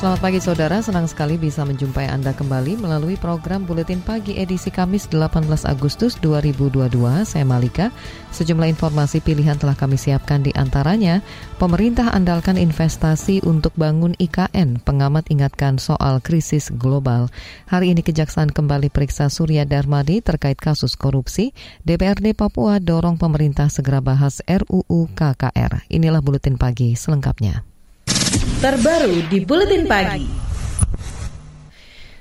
Selamat pagi saudara, senang sekali bisa menjumpai Anda kembali melalui program Buletin Pagi edisi Kamis 18 Agustus 2022. Saya Malika. Sejumlah informasi pilihan telah kami siapkan di antaranya, pemerintah andalkan investasi untuk bangun IKN, pengamat ingatkan soal krisis global. Hari ini Kejaksaan kembali periksa Surya Darmadi terkait kasus korupsi. DPRD Papua dorong pemerintah segera bahas RUU KKR. Inilah Buletin Pagi selengkapnya. Terbaru di Buletin Pagi.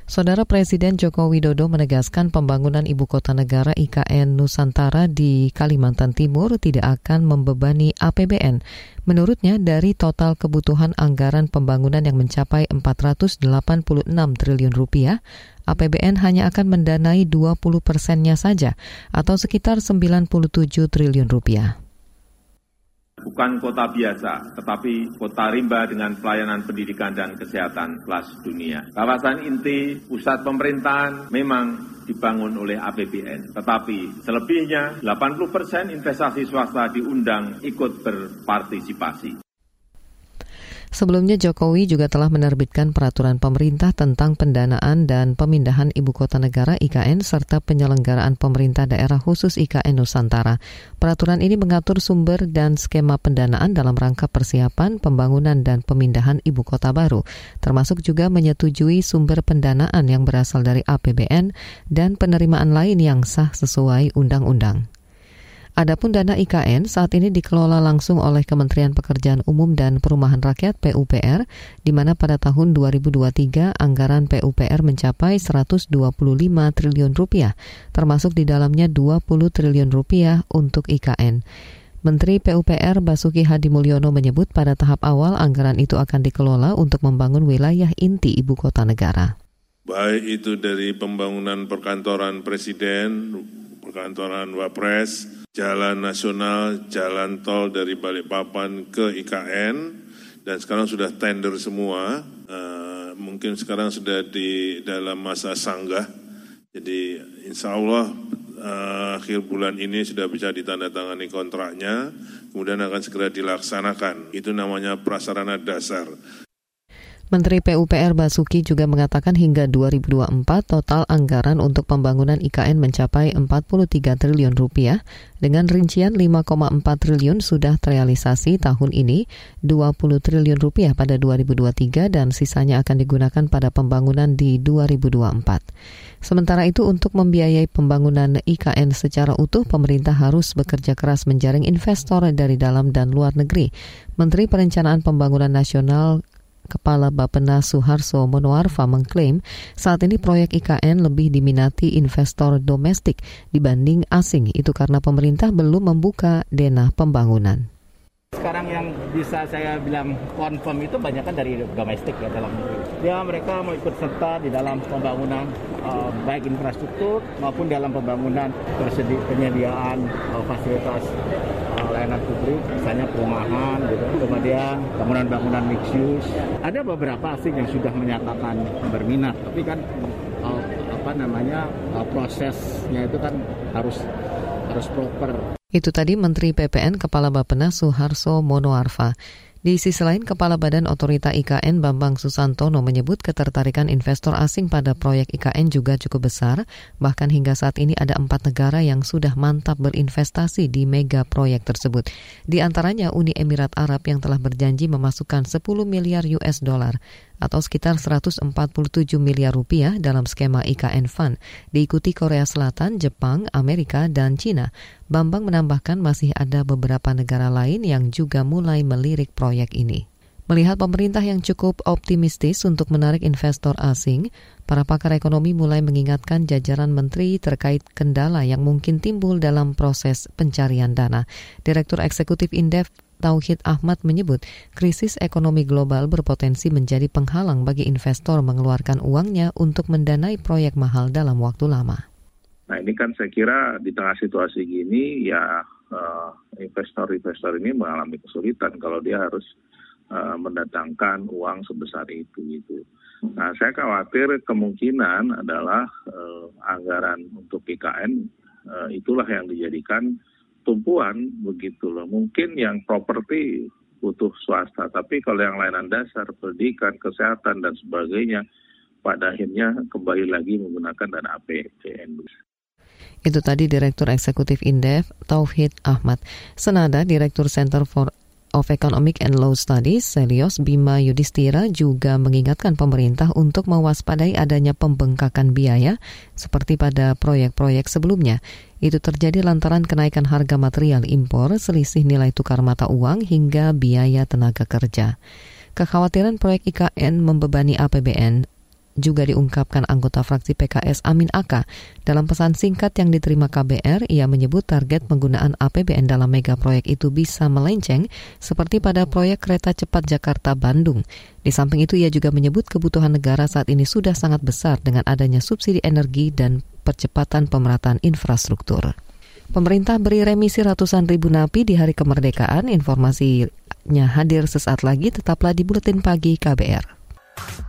Saudara Presiden Joko Widodo menegaskan pembangunan ibu kota negara IKN Nusantara di Kalimantan Timur tidak akan membebani APBN. Menurutnya, dari total kebutuhan anggaran pembangunan yang mencapai 486 triliun rupiah, APBN hanya akan mendanai 20 persennya saja, atau sekitar 97 triliun rupiah bukan kota biasa, tetapi kota rimba dengan pelayanan pendidikan dan kesehatan kelas dunia. Kawasan inti pusat pemerintahan memang dibangun oleh APBN, tetapi selebihnya 80 persen investasi swasta diundang ikut berpartisipasi. Sebelumnya Jokowi juga telah menerbitkan peraturan pemerintah tentang pendanaan dan pemindahan ibu kota negara IKN serta penyelenggaraan pemerintah daerah khusus IKN Nusantara. Peraturan ini mengatur sumber dan skema pendanaan dalam rangka persiapan pembangunan dan pemindahan ibu kota baru, termasuk juga menyetujui sumber pendanaan yang berasal dari APBN dan penerimaan lain yang sah sesuai undang-undang. Adapun dana IKN saat ini dikelola langsung oleh Kementerian Pekerjaan Umum dan Perumahan Rakyat PUPR, di mana pada tahun 2023 anggaran PUPR mencapai 125 triliun rupiah, termasuk di dalamnya 20 triliun rupiah untuk IKN. Menteri PUPR Basuki Hadi Mulyono menyebut pada tahap awal anggaran itu akan dikelola untuk membangun wilayah inti ibu kota negara. Baik itu dari pembangunan perkantoran presiden, perkantoran wapres, jalan nasional, jalan tol dari Balikpapan ke IKN, dan sekarang sudah tender semua, uh, mungkin sekarang sudah di dalam masa sanggah, jadi insya Allah uh, akhir bulan ini sudah bisa ditandatangani kontraknya, kemudian akan segera dilaksanakan. Itu namanya prasarana dasar. Menteri PUPR Basuki juga mengatakan hingga 2024 total anggaran untuk pembangunan IKN mencapai 43 triliun rupiah dengan rincian 5,4 triliun sudah terrealisasi tahun ini, 20 triliun rupiah pada 2023 dan sisanya akan digunakan pada pembangunan di 2024. Sementara itu untuk membiayai pembangunan IKN secara utuh pemerintah harus bekerja keras menjaring investor dari dalam dan luar negeri. Menteri Perencanaan Pembangunan Nasional Kepala Bapena Suharso Monoarfa mengklaim saat ini proyek IKN lebih diminati investor domestik dibanding asing. Itu karena pemerintah belum membuka dana pembangunan. Sekarang yang bisa saya bilang confirm itu banyak kan dari domestik ya dalam negeri. Ya mereka mau ikut serta di dalam pembangunan uh, baik infrastruktur maupun dalam pembangunan penyediaan uh, fasilitas uh, layanan publik, misalnya perumahan, gitu, kemudian bangunan-bangunan mixed use. Ada beberapa asing yang sudah menyatakan berminat, tapi kan uh, apa namanya uh, prosesnya itu kan harus harus proper. Itu tadi Menteri PPN Kepala Bappenas Suharso Monoarfa. Di sisi lain, Kepala Badan Otorita IKN Bambang Susantono menyebut ketertarikan investor asing pada proyek IKN juga cukup besar, bahkan hingga saat ini ada empat negara yang sudah mantap berinvestasi di mega proyek tersebut. Di antaranya Uni Emirat Arab yang telah berjanji memasukkan 10 miliar US dollar atau sekitar 147 miliar rupiah dalam skema IKN Fund, diikuti Korea Selatan, Jepang, Amerika, dan Cina. Bambang menambahkan masih ada beberapa negara lain yang juga mulai melirik proyek ini. Melihat pemerintah yang cukup optimistis untuk menarik investor asing, para pakar ekonomi mulai mengingatkan jajaran menteri terkait kendala yang mungkin timbul dalam proses pencarian dana. Direktur Eksekutif Indef Tauhid Ahmad menyebut krisis ekonomi global berpotensi menjadi penghalang bagi investor mengeluarkan uangnya untuk mendanai proyek mahal dalam waktu lama. Nah ini kan saya kira di tengah situasi gini ya investor-investor uh, ini mengalami kesulitan kalau dia harus uh, mendatangkan uang sebesar itu gitu. Nah, saya khawatir kemungkinan adalah uh, anggaran untuk uh, itulah yang dijadikan tumpuan begitu loh. Mungkin yang properti butuh swasta, tapi kalau yang layanan dasar, pendidikan, kesehatan dan sebagainya, pada akhirnya kembali lagi menggunakan dana APBN. Itu tadi Direktur Eksekutif Indef, Tauhid Ahmad. Senada Direktur Center for of Economic and Law Studies, Selios Bima Yudhistira juga mengingatkan pemerintah untuk mewaspadai adanya pembengkakan biaya seperti pada proyek-proyek sebelumnya. Itu terjadi lantaran kenaikan harga material impor, selisih nilai tukar mata uang hingga biaya tenaga kerja. Kekhawatiran proyek IKN membebani APBN juga diungkapkan anggota fraksi PKS Amin Aka. Dalam pesan singkat yang diterima KBR, ia menyebut target penggunaan APBN dalam mega proyek itu bisa melenceng seperti pada proyek kereta cepat Jakarta-Bandung. Di samping itu, ia juga menyebut kebutuhan negara saat ini sudah sangat besar dengan adanya subsidi energi dan percepatan pemerataan infrastruktur. Pemerintah beri remisi ratusan ribu napi di hari kemerdekaan. Informasinya hadir sesaat lagi, tetaplah di Buletin Pagi KBR.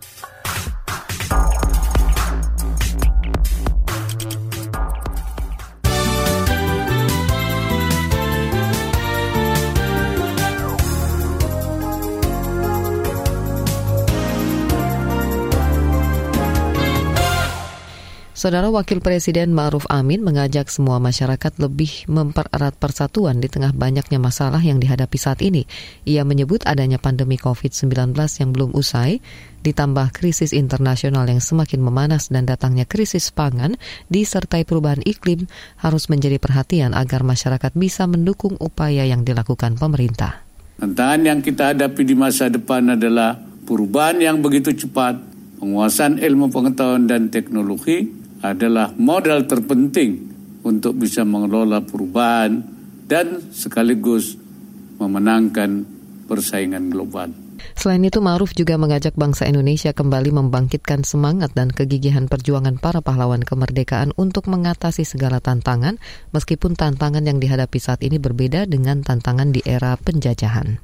Saudara Wakil Presiden Ma'ruf Amin mengajak semua masyarakat lebih mempererat persatuan di tengah banyaknya masalah yang dihadapi saat ini. Ia menyebut adanya pandemi COVID-19 yang belum usai, ditambah krisis internasional yang semakin memanas dan datangnya krisis pangan disertai perubahan iklim harus menjadi perhatian agar masyarakat bisa mendukung upaya yang dilakukan pemerintah. Tantangan yang kita hadapi di masa depan adalah perubahan yang begitu cepat, penguasaan ilmu pengetahuan dan teknologi, adalah modal terpenting untuk bisa mengelola perubahan dan sekaligus memenangkan persaingan global. Selain itu, Ma'ruf juga mengajak bangsa Indonesia kembali membangkitkan semangat dan kegigihan perjuangan para pahlawan kemerdekaan untuk mengatasi segala tantangan, meskipun tantangan yang dihadapi saat ini berbeda dengan tantangan di era penjajahan.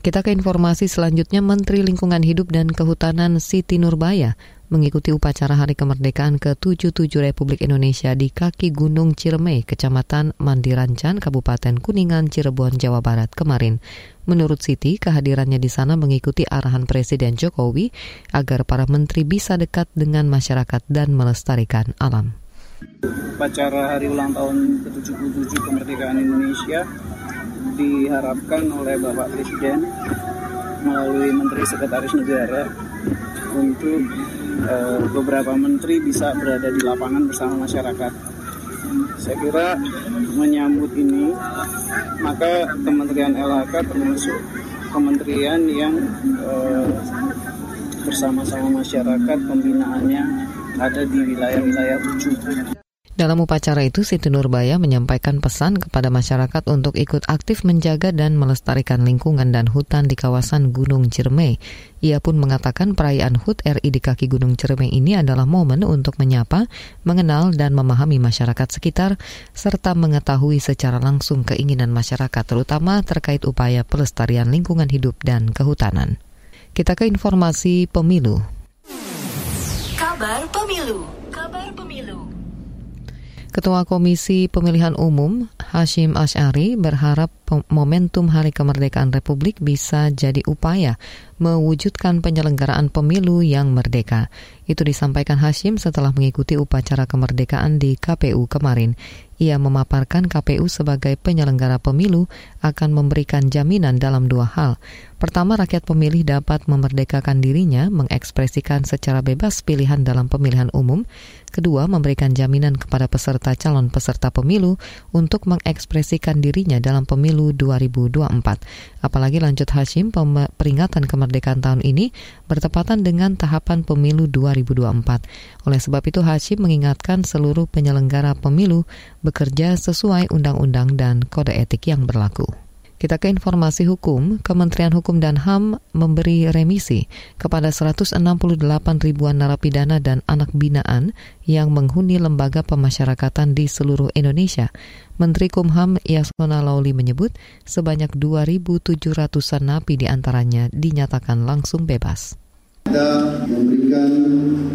Kita ke informasi selanjutnya, Menteri Lingkungan Hidup dan Kehutanan Siti Nurbaya mengikuti upacara Hari Kemerdekaan ke-77 Republik Indonesia di kaki Gunung Ciremai, Kecamatan Mandirancan, Kabupaten Kuningan, Cirebon, Jawa Barat kemarin. Menurut Siti, kehadirannya di sana mengikuti arahan Presiden Jokowi agar para menteri bisa dekat dengan masyarakat dan melestarikan alam. Upacara hari ulang tahun ke-77 kemerdekaan Indonesia diharapkan oleh Bapak Presiden melalui Menteri Sekretaris Negara untuk uh, beberapa menteri bisa berada di lapangan bersama masyarakat. Saya kira menyambut ini, maka Kementerian LHK termasuk kementerian yang uh, bersama-sama masyarakat pembinaannya ada di wilayah-wilayah ujung. Dalam upacara itu, Siti Nurbaya menyampaikan pesan kepada masyarakat untuk ikut aktif menjaga dan melestarikan lingkungan dan hutan di kawasan Gunung Ciremai. Ia pun mengatakan perayaan HUT RI di kaki Gunung Ciremai ini adalah momen untuk menyapa, mengenal, dan memahami masyarakat sekitar, serta mengetahui secara langsung keinginan masyarakat terutama terkait upaya pelestarian lingkungan hidup dan kehutanan. Kita ke informasi pemilu. Kabar pemilu. Kabar pemilu. Ketua Komisi Pemilihan Umum Hashim Ash'ari berharap momentum Hari Kemerdekaan Republik bisa jadi upaya mewujudkan penyelenggaraan pemilu yang merdeka. Itu disampaikan Hashim setelah mengikuti upacara kemerdekaan di KPU kemarin. Ia memaparkan KPU sebagai penyelenggara pemilu akan memberikan jaminan dalam dua hal. Pertama, rakyat pemilih dapat memerdekakan dirinya mengekspresikan secara bebas pilihan dalam pemilihan umum. Kedua, memberikan jaminan kepada peserta calon peserta pemilu untuk mengekspresikan dirinya dalam pemilu 2024. Apalagi lanjut Hashim, peringatan kemerdekaan tahun ini bertepatan dengan tahapan pemilu 2024. Oleh sebab itu, Hashim mengingatkan seluruh penyelenggara pemilu bekerja sesuai undang-undang dan kode etik yang berlaku. Kita ke informasi hukum, Kementerian Hukum dan HAM memberi remisi kepada 168 ribuan narapidana dan anak binaan yang menghuni lembaga pemasyarakatan di seluruh Indonesia. Menteri Kumham Yasona Lauli menyebut sebanyak 2.700-an napi di antaranya dinyatakan langsung bebas. Kita memberikan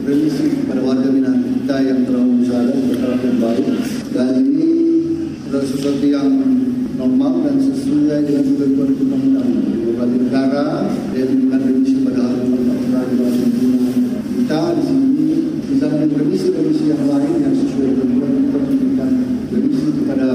remisi kepada warga binaan kita yang telah berkelakuan baik dan ini adalah sesuatu yang normal dan sesuai dengan ketentuan undang-undang. Berbagai negara yang memberikan remisi pada aturan kita di sini bisa dengan remisi-remisi yang lain yang sesuai dengan kita memberikan remisi kepada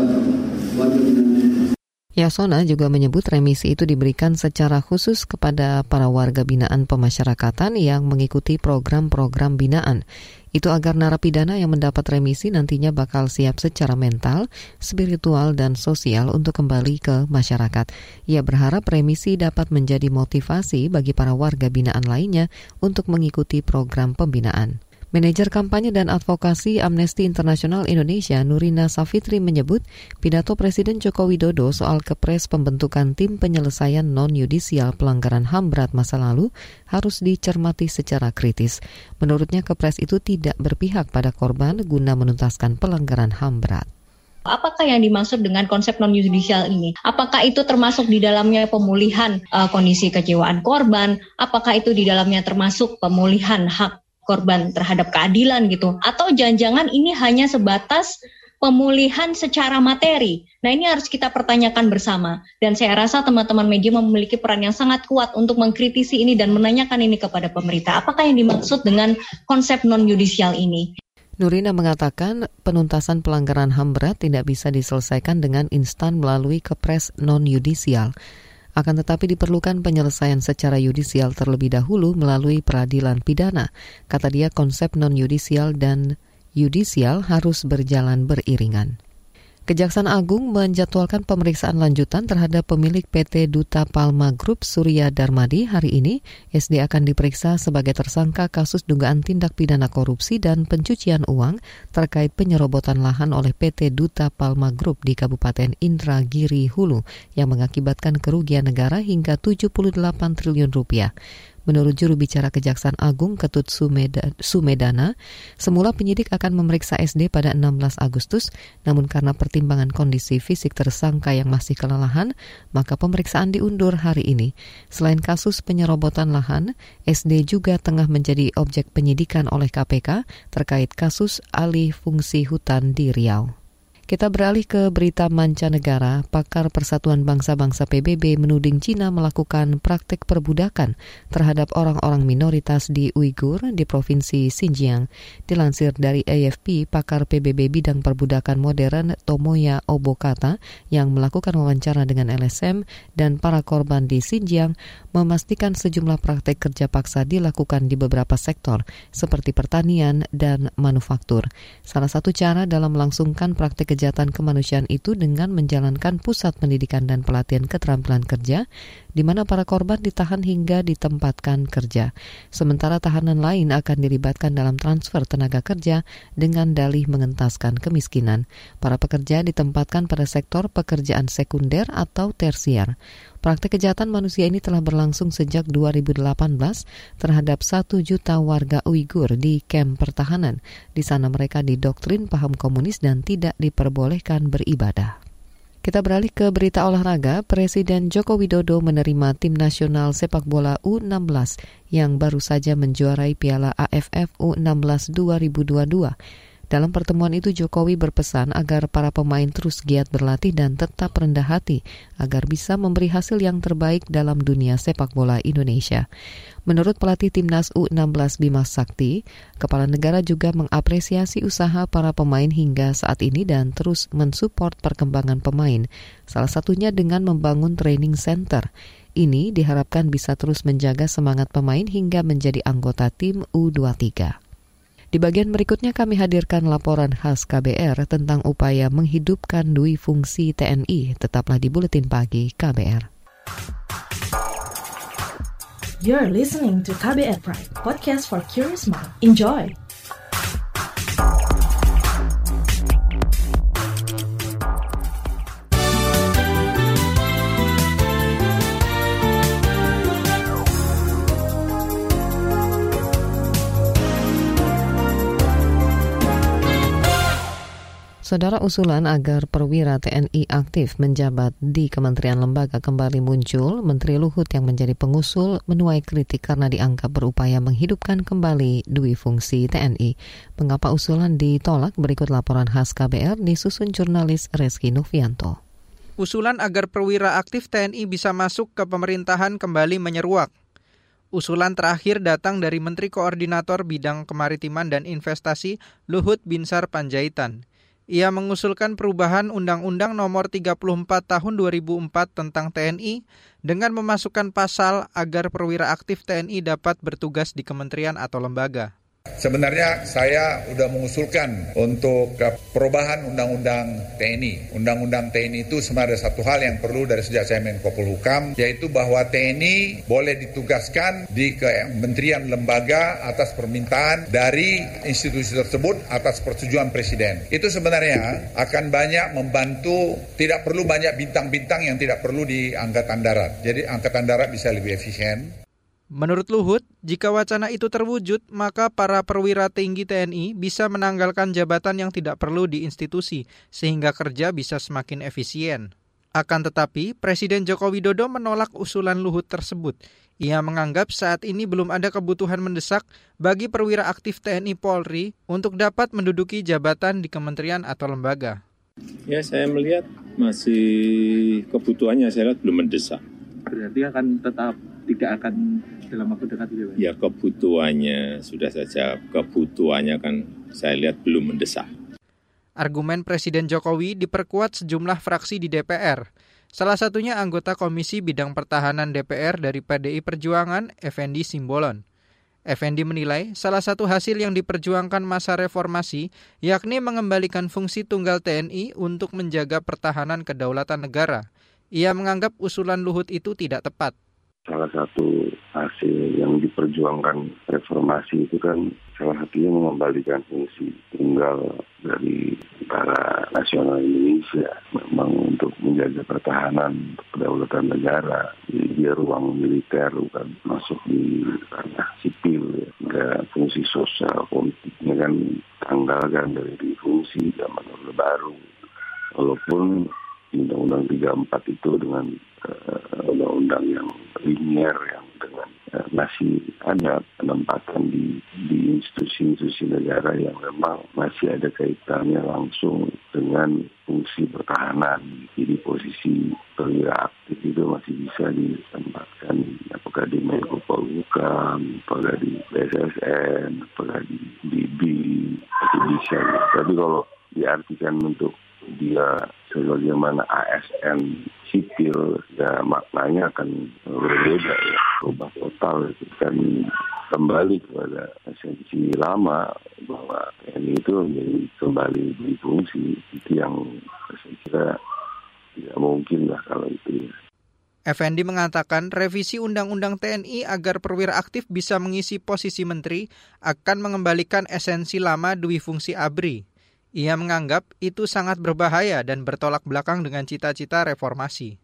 warga binaan Yasona juga menyebut remisi itu diberikan secara khusus kepada para warga binaan pemasyarakatan yang mengikuti program-program binaan. Itu agar narapidana yang mendapat remisi nantinya bakal siap secara mental, spiritual, dan sosial untuk kembali ke masyarakat. Ia berharap remisi dapat menjadi motivasi bagi para warga binaan lainnya untuk mengikuti program pembinaan. Manajer kampanye dan advokasi Amnesty International Indonesia Nurina Safitri menyebut pidato Presiden Joko Widodo soal kepres pembentukan tim penyelesaian non-yudisial pelanggaran HAM berat masa lalu harus dicermati secara kritis. Menurutnya kepres itu tidak berpihak pada korban guna menuntaskan pelanggaran HAM berat. Apakah yang dimaksud dengan konsep non yudisial ini? Apakah itu termasuk di dalamnya pemulihan uh, kondisi kecewaan korban? Apakah itu di dalamnya termasuk pemulihan hak korban terhadap keadilan gitu atau jangan-jangan ini hanya sebatas pemulihan secara materi. Nah, ini harus kita pertanyakan bersama. Dan saya rasa teman-teman media memiliki peran yang sangat kuat untuk mengkritisi ini dan menanyakan ini kepada pemerintah. Apakah yang dimaksud dengan konsep non-yudisial ini? Nurina mengatakan penuntasan pelanggaran HAM berat tidak bisa diselesaikan dengan instan melalui kepres non-yudisial. Akan tetapi diperlukan penyelesaian secara yudisial terlebih dahulu melalui peradilan pidana. Kata dia konsep non-yudisial dan yudisial harus berjalan beriringan. Kejaksaan Agung menjadwalkan pemeriksaan lanjutan terhadap pemilik PT Duta Palma Group Surya Darmadi hari ini. SD akan diperiksa sebagai tersangka kasus dugaan tindak pidana korupsi dan pencucian uang terkait penyerobotan lahan oleh PT Duta Palma Group di Kabupaten Indragiri Hulu yang mengakibatkan kerugian negara hingga 78 triliun rupiah. Menurut juru bicara Kejaksaan Agung Ketut Sumedana, semula penyidik akan memeriksa SD pada 16 Agustus, namun karena pertimbangan kondisi fisik tersangka yang masih kelelahan, maka pemeriksaan diundur hari ini. Selain kasus penyerobotan lahan, SD juga tengah menjadi objek penyidikan oleh KPK terkait kasus alih fungsi hutan di Riau. Kita beralih ke berita mancanegara. Pakar Persatuan Bangsa-Bangsa PBB menuding Cina melakukan praktik perbudakan terhadap orang-orang minoritas di Uighur di Provinsi Xinjiang. Dilansir dari AFP, pakar PBB bidang perbudakan modern Tomoya Obokata yang melakukan wawancara dengan LSM dan para korban di Xinjiang memastikan sejumlah praktik kerja paksa dilakukan di beberapa sektor seperti pertanian dan manufaktur. Salah satu cara dalam melangsungkan praktik kejahatan kemanusiaan itu dengan menjalankan pusat pendidikan dan pelatihan keterampilan kerja, di mana para korban ditahan hingga ditempatkan kerja. Sementara tahanan lain akan dilibatkan dalam transfer tenaga kerja dengan dalih mengentaskan kemiskinan. Para pekerja ditempatkan pada sektor pekerjaan sekunder atau tersier. Praktek kejahatan manusia ini telah berlangsung sejak 2018 terhadap satu juta warga Uighur di kamp pertahanan. Di sana mereka didoktrin paham komunis dan tidak diperbolehkan beribadah. Kita beralih ke berita olahraga. Presiden Joko Widodo menerima tim nasional sepak bola U16 yang baru saja menjuarai Piala AFF U16 2022. Dalam pertemuan itu Jokowi berpesan agar para pemain terus giat berlatih dan tetap rendah hati agar bisa memberi hasil yang terbaik dalam dunia sepak bola Indonesia. Menurut pelatih timnas U16 Bima Sakti, kepala negara juga mengapresiasi usaha para pemain hingga saat ini dan terus mensupport perkembangan pemain, salah satunya dengan membangun training center. Ini diharapkan bisa terus menjaga semangat pemain hingga menjadi anggota tim U23. Di bagian berikutnya kami hadirkan laporan khas KBR tentang upaya menghidupkan dui fungsi TNI. Tetaplah di Buletin Pagi KBR. You're listening to KBR Pride, podcast for curious mind. Enjoy! Saudara usulan agar perwira TNI aktif menjabat di kementerian lembaga kembali muncul, Menteri Luhut yang menjadi pengusul menuai kritik karena dianggap berupaya menghidupkan kembali dui fungsi TNI. Mengapa usulan ditolak? Berikut laporan khas KBR disusun jurnalis Reski Novianto. Usulan agar perwira aktif TNI bisa masuk ke pemerintahan kembali menyeruak. Usulan terakhir datang dari Menteri Koordinator Bidang Kemaritiman dan Investasi Luhut Binsar Panjaitan. Ia mengusulkan perubahan Undang-Undang Nomor 34 Tahun 2004 tentang TNI dengan memasukkan pasal agar perwira aktif TNI dapat bertugas di kementerian atau lembaga. Sebenarnya saya sudah mengusulkan untuk perubahan Undang-Undang TNI. Undang-Undang TNI itu sebenarnya satu hal yang perlu dari sejak saya Menko Polhukam, yaitu bahwa TNI boleh ditugaskan di kementerian lembaga atas permintaan dari institusi tersebut atas persetujuan Presiden. Itu sebenarnya akan banyak membantu, tidak perlu banyak bintang-bintang yang tidak perlu di Angkatan Darat. Jadi Angkatan Darat bisa lebih efisien. Menurut Luhut, jika wacana itu terwujud, maka para perwira tinggi TNI bisa menanggalkan jabatan yang tidak perlu di institusi, sehingga kerja bisa semakin efisien. Akan tetapi, Presiden Joko Widodo menolak usulan Luhut tersebut. Ia menganggap saat ini belum ada kebutuhan mendesak bagi perwira aktif TNI Polri untuk dapat menduduki jabatan di kementerian atau lembaga. Ya, saya melihat masih kebutuhannya saya lihat belum mendesak. Berarti akan tetap tidak akan dalam waktu dekat ya, Ya kebutuhannya sudah saja kebutuhannya kan saya lihat belum mendesak. Argumen Presiden Jokowi diperkuat sejumlah fraksi di DPR. Salah satunya anggota Komisi Bidang Pertahanan DPR dari PDI Perjuangan, Effendi Simbolon. Effendi menilai salah satu hasil yang diperjuangkan masa reformasi yakni mengembalikan fungsi tunggal TNI untuk menjaga pertahanan kedaulatan negara. Ia menganggap usulan Luhut itu tidak tepat salah satu hasil yang diperjuangkan reformasi itu kan salah satunya mengembalikan fungsi tunggal dari para nasional Indonesia. Memang untuk menjaga pertahanan kedaulatan negara. Jadi dia ruang militer bukan masuk di ranah sipil ya. Fungsi sosial politiknya kan tanggalkan dari fungsi zaman Orde Baru. Walaupun Undang-Undang 34 itu dengan uh, undang-undang yang linier yang dengan uh, masih ada penempatan di di institusi-institusi negara yang memang masih ada kaitannya langsung dengan fungsi pertahanan. Jadi posisi perwira aktif itu masih bisa ditempatkan apakah di Menko Polhukam, apakah di BSSN, apakah di DB, masih bisa. Tapi kalau diartikan untuk dia sebagaimana ASN sipil ya maknanya akan berbeda ya berubah total itu kan kembali kepada esensi lama bahwa TNI itu menjadi kembali berfungsi itu yang saya kira tidak mungkin lah kalau itu ya. Effendi mengatakan revisi Undang-Undang TNI agar perwira aktif bisa mengisi posisi menteri akan mengembalikan esensi lama dui fungsi ABRI. Ia menganggap itu sangat berbahaya dan bertolak belakang dengan cita-cita reformasi.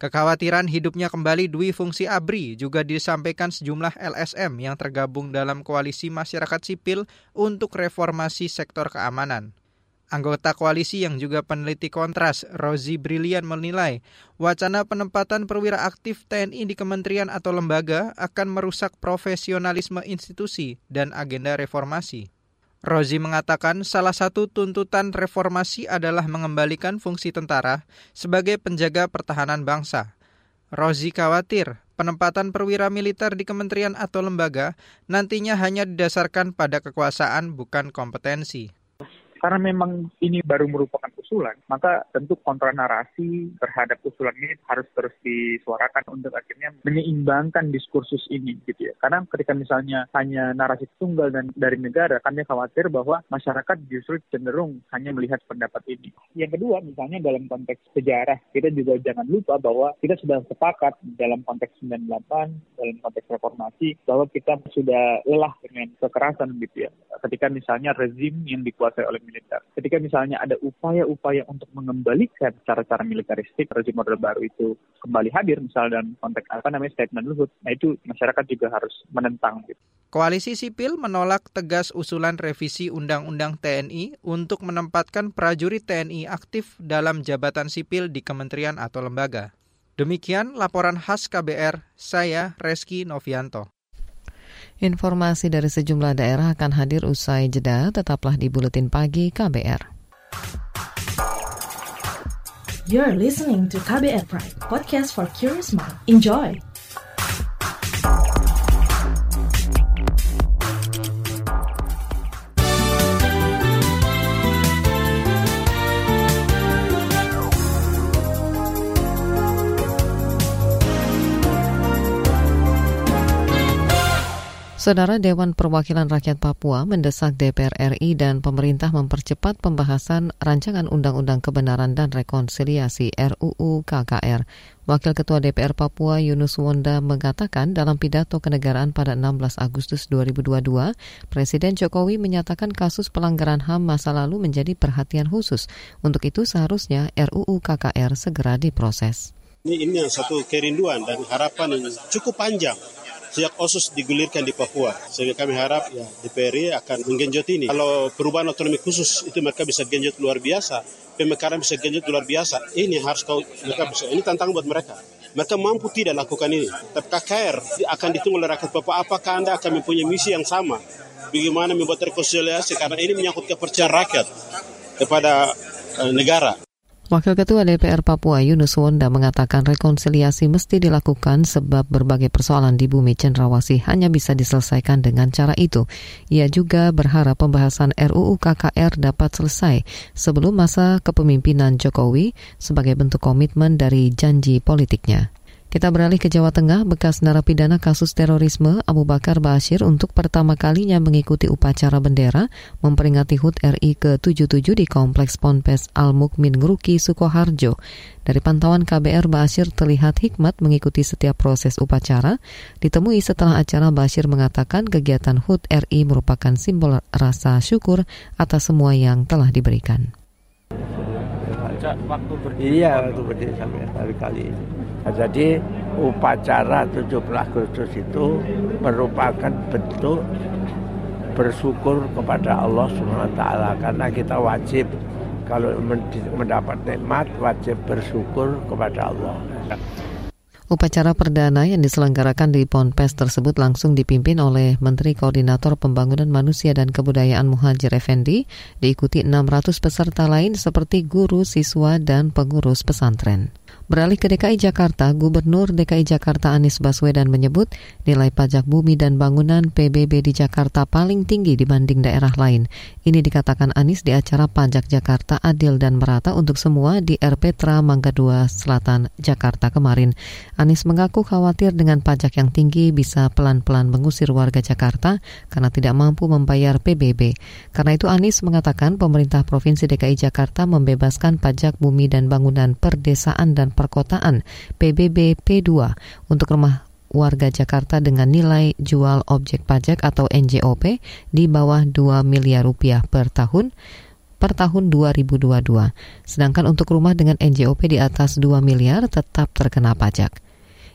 Kekhawatiran hidupnya kembali dui fungsi ABRI juga disampaikan sejumlah LSM yang tergabung dalam koalisi masyarakat sipil untuk reformasi sektor keamanan. Anggota koalisi yang juga peneliti kontras, Rozi Brilian menilai, wacana penempatan perwira aktif TNI di kementerian atau lembaga akan merusak profesionalisme institusi dan agenda reformasi. Rozi mengatakan salah satu tuntutan reformasi adalah mengembalikan fungsi tentara sebagai penjaga pertahanan bangsa. Rozi khawatir penempatan perwira militer di kementerian atau lembaga nantinya hanya didasarkan pada kekuasaan bukan kompetensi. Karena memang ini baru merupakan usulan, maka tentu kontra narasi terhadap usulan ini harus terus disuarakan untuk akhirnya menyeimbangkan diskursus ini gitu ya. Karena ketika misalnya hanya narasi tunggal dan dari negara, kami khawatir bahwa masyarakat justru cenderung hanya melihat pendapat ini. Yang kedua, misalnya dalam konteks sejarah, kita juga jangan lupa bahwa kita sudah sepakat dalam konteks 98, dalam konteks reformasi, bahwa kita sudah lelah dengan kekerasan gitu ya. Ketika misalnya rezim yang dikuasai oleh militer. Ketika misalnya ada upaya-upaya untuk mengembalikan cara-cara militeristik rezim Orde Baru itu kembali hadir, misalnya dalam konteks apa namanya statement Luhut, nah itu masyarakat juga harus menentang. Gitu. Koalisi sipil menolak tegas usulan revisi Undang-Undang TNI untuk menempatkan prajurit TNI aktif dalam jabatan sipil di kementerian atau lembaga. Demikian laporan khas KBR, saya Reski Novianto. Informasi dari sejumlah daerah akan hadir usai jeda, tetaplah di Buletin Pagi KBR. You're listening to KBR Pride, podcast for curious mind. Enjoy! Saudara Dewan Perwakilan Rakyat Papua mendesak DPR RI dan pemerintah mempercepat pembahasan rancangan Undang-Undang Kebenaran dan Rekonsiliasi RUU KKR. Wakil Ketua DPR Papua Yunus Wonda mengatakan dalam pidato kenegaraan pada 16 Agustus 2022, Presiden Jokowi menyatakan kasus pelanggaran HAM masa lalu menjadi perhatian khusus. Untuk itu seharusnya RUU KKR segera diproses. Ini, ini yang satu kerinduan dan harapan yang cukup panjang sejak OSUS digulirkan di Papua. Sehingga kami harap ya DPR akan menggenjot ini. Kalau perubahan otonomi khusus itu mereka bisa genjot luar biasa, pemekaran bisa genjot luar biasa. Ini harus kau mereka bisa. Ini tantangan buat mereka. Mereka mampu tidak lakukan ini. Tapi KKR akan ditunggu oleh rakyat Papua. Apakah Anda akan mempunyai misi yang sama? Bagaimana membuat rekonsiliasi? Karena ini menyangkut kepercayaan rakyat kepada eh, negara. Wakil Ketua DPR Papua Yunus Wonda mengatakan rekonsiliasi mesti dilakukan sebab berbagai persoalan di bumi cenderawasih hanya bisa diselesaikan dengan cara itu. Ia juga berharap pembahasan RUU KKR dapat selesai sebelum masa kepemimpinan Jokowi sebagai bentuk komitmen dari janji politiknya. Kita beralih ke Jawa Tengah, bekas narapidana kasus terorisme Abu Bakar Bashir untuk pertama kalinya mengikuti upacara bendera memperingati HUT RI ke-77 di Kompleks Ponpes Al-Mukmin Nguruki, Sukoharjo. Dari pantauan KBR, Bashir terlihat hikmat mengikuti setiap proses upacara. Ditemui setelah acara, Bashir mengatakan kegiatan HUT RI merupakan simbol rasa syukur atas semua yang telah diberikan. Waktu berdiri, iya, waktu berdiri sampai kali-kali Nah, jadi upacara 17 Agustus itu merupakan bentuk bersyukur kepada Allah SWT karena kita wajib kalau mendapat nikmat wajib bersyukur kepada Allah. Upacara perdana yang diselenggarakan di Ponpes tersebut langsung dipimpin oleh Menteri Koordinator Pembangunan Manusia dan Kebudayaan Muhajir Effendi, diikuti 600 peserta lain seperti guru, siswa, dan pengurus pesantren. Beralih ke DKI Jakarta, Gubernur DKI Jakarta Anies Baswedan menyebut nilai pajak bumi dan bangunan PBB di Jakarta paling tinggi dibanding daerah lain. Ini dikatakan Anies di acara Pajak Jakarta Adil dan Merata untuk semua di RPTRA Mangga 2 Selatan, Jakarta kemarin. Anies mengaku khawatir dengan pajak yang tinggi bisa pelan-pelan mengusir warga Jakarta karena tidak mampu membayar PBB. Karena itu Anies mengatakan pemerintah Provinsi DKI Jakarta membebaskan pajak bumi dan bangunan perdesaan dan Perkotaan PBB P2 untuk rumah warga Jakarta dengan nilai jual objek pajak atau NJOP di bawah 2 miliar rupiah per tahun per tahun 2022. Sedangkan untuk rumah dengan NJOP di atas 2 miliar tetap terkena pajak.